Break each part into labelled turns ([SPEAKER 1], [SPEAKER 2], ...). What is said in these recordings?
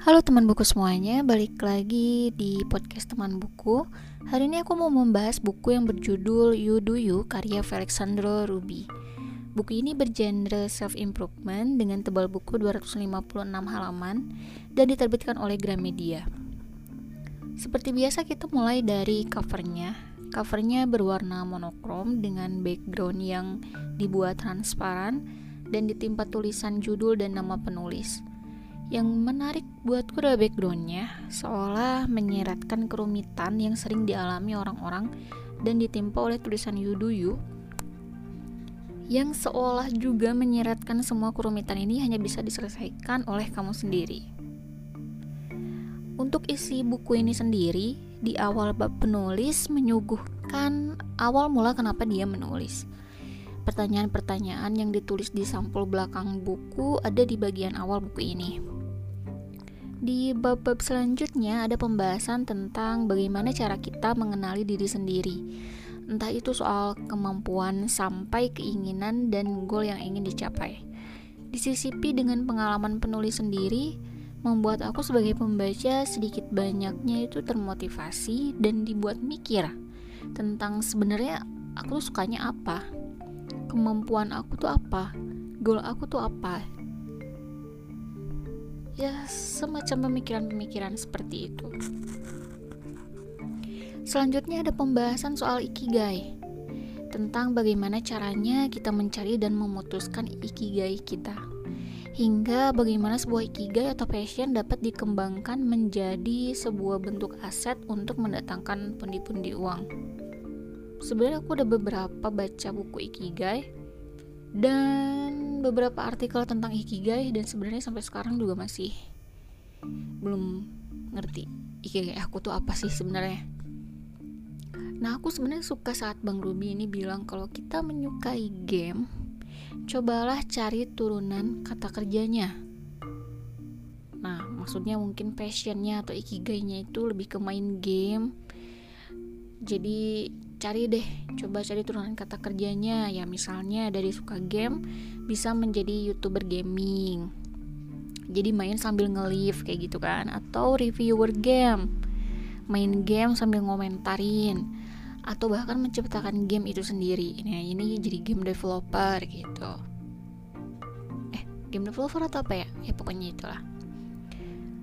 [SPEAKER 1] Halo teman buku semuanya, balik lagi di podcast teman buku. Hari ini aku mau membahas buku yang berjudul You Do You karya Alexandro Ruby. Buku ini bergenre self-improvement dengan tebal buku 256 halaman dan diterbitkan oleh Gramedia. Seperti biasa kita mulai dari covernya. Covernya berwarna monokrom dengan background yang dibuat transparan dan ditimpa tulisan judul dan nama penulis. Yang menarik buatku adalah backgroundnya, seolah menyeratkan kerumitan yang sering dialami orang-orang dan ditimpa oleh tulisan Yuduyu yang seolah juga menyeratkan semua kerumitan ini hanya bisa diselesaikan oleh kamu sendiri. Untuk isi buku ini sendiri, di awal bab penulis menyuguhkan awal mula kenapa dia menulis. Pertanyaan-pertanyaan yang ditulis di sampul belakang buku ada di bagian awal buku ini. Di bab-bab selanjutnya ada pembahasan tentang bagaimana cara kita mengenali diri sendiri. Entah itu soal kemampuan sampai keinginan dan goal yang ingin dicapai. Disisipi dengan pengalaman penulis sendiri, membuat aku sebagai pembaca sedikit banyaknya itu termotivasi dan dibuat mikir tentang sebenarnya aku tuh sukanya apa, kemampuan aku tuh apa, goal aku tuh apa, ya semacam pemikiran-pemikiran seperti itu. Selanjutnya ada pembahasan soal ikigai tentang bagaimana caranya kita mencari dan memutuskan ikigai kita hingga bagaimana sebuah ikigai atau passion dapat dikembangkan menjadi sebuah bentuk aset untuk mendatangkan pundi-pundi uang. Sebenarnya aku udah beberapa baca buku ikigai dan beberapa artikel tentang ikigai dan sebenarnya sampai sekarang juga masih belum ngerti ikigai aku tuh apa sih sebenarnya. Nah, aku sebenarnya suka saat Bang Ruby ini bilang kalau kita menyukai game, cobalah cari turunan kata kerjanya. Nah, maksudnya mungkin passionnya atau ikigainya itu lebih ke main game. Jadi cari deh coba cari turunan kata kerjanya. Ya misalnya dari suka game bisa menjadi youtuber gaming. Jadi main sambil nge kayak gitu kan. Atau reviewer game. Main game sambil ngomentarin. Atau bahkan menciptakan game itu sendiri. Nah ini jadi game developer gitu. Eh game developer atau apa ya? Ya pokoknya itulah.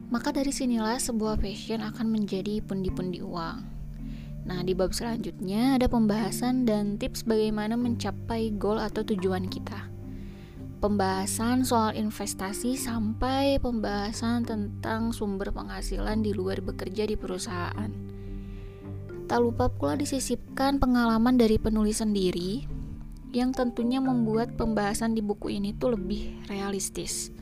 [SPEAKER 1] Maka dari sinilah sebuah passion akan menjadi pundi-pundi uang Nah, di bab selanjutnya ada pembahasan dan tips bagaimana mencapai goal atau tujuan kita. Pembahasan soal investasi sampai pembahasan tentang sumber penghasilan di luar bekerja di perusahaan. Tak lupa pula disisipkan pengalaman dari penulis sendiri yang tentunya membuat pembahasan di buku ini tuh lebih realistis.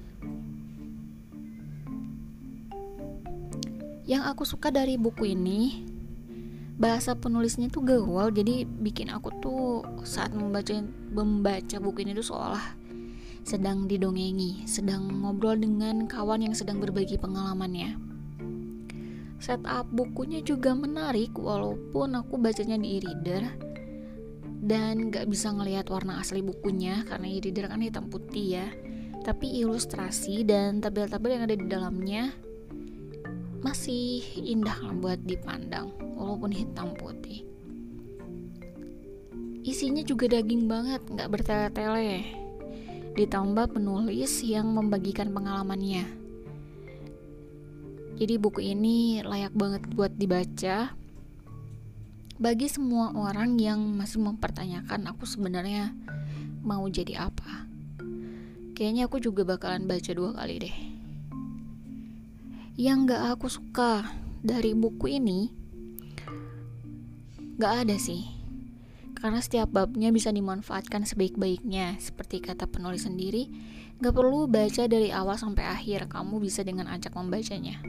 [SPEAKER 1] Yang aku suka dari buku ini bahasa penulisnya tuh gaul jadi bikin aku tuh saat membaca membaca buku ini tuh seolah sedang didongengi, sedang ngobrol dengan kawan yang sedang berbagi pengalamannya. Setup bukunya juga menarik walaupun aku bacanya di e-reader dan gak bisa ngelihat warna asli bukunya karena e-reader kan hitam putih ya. Tapi ilustrasi dan tabel-tabel yang ada di dalamnya masih indah buat dipandang walaupun hitam putih. Isinya juga daging banget nggak bertele-tele. Ditambah penulis yang membagikan pengalamannya. Jadi buku ini layak banget buat dibaca. Bagi semua orang yang masih mempertanyakan aku sebenarnya mau jadi apa? Kayaknya aku juga bakalan baca dua kali deh yang gak aku suka dari buku ini gak ada sih. Karena setiap babnya bisa dimanfaatkan sebaik-baiknya. Seperti kata penulis sendiri gak perlu baca dari awal sampai akhir. Kamu bisa dengan ajak membacanya.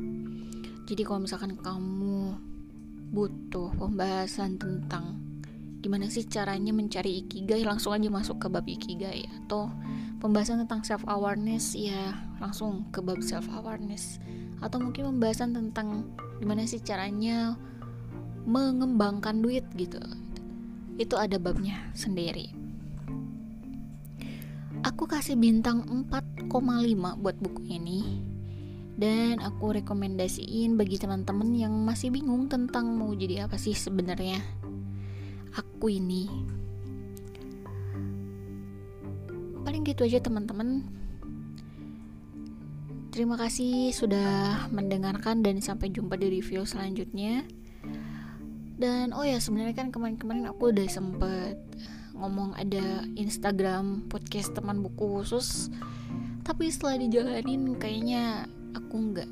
[SPEAKER 1] Jadi kalau misalkan kamu butuh pembahasan tentang gimana sih caranya mencari ikigai langsung aja masuk ke bab ikigai. Atau pembahasan tentang self awareness ya langsung ke bab self awareness atau mungkin pembahasan tentang gimana sih caranya mengembangkan duit gitu. Itu ada babnya sendiri. Aku kasih bintang 4,5 buat buku ini. Dan aku rekomendasiin bagi teman-teman yang masih bingung tentang mau jadi apa sih sebenarnya. Aku ini. Paling gitu aja teman-teman terima kasih sudah mendengarkan dan sampai jumpa di review selanjutnya. Dan oh ya sebenarnya kan kemarin-kemarin aku udah sempet ngomong ada Instagram podcast teman buku khusus. Tapi setelah dijalanin kayaknya aku nggak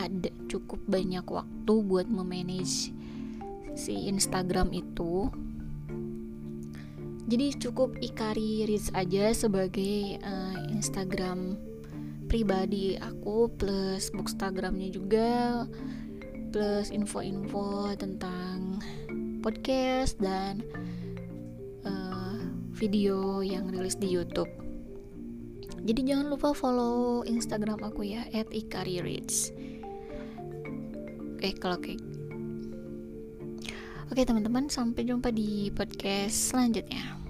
[SPEAKER 1] ada cukup banyak waktu buat memanage si Instagram itu. Jadi cukup Ikari Riz aja sebagai uh, Instagram pribadi aku plus bookstagramnya juga plus info-info tentang podcast dan uh, video yang rilis di YouTube jadi jangan lupa follow Instagram aku ya @ikarireads. Oke, kalau kayak Oke teman-teman, sampai jumpa di podcast selanjutnya.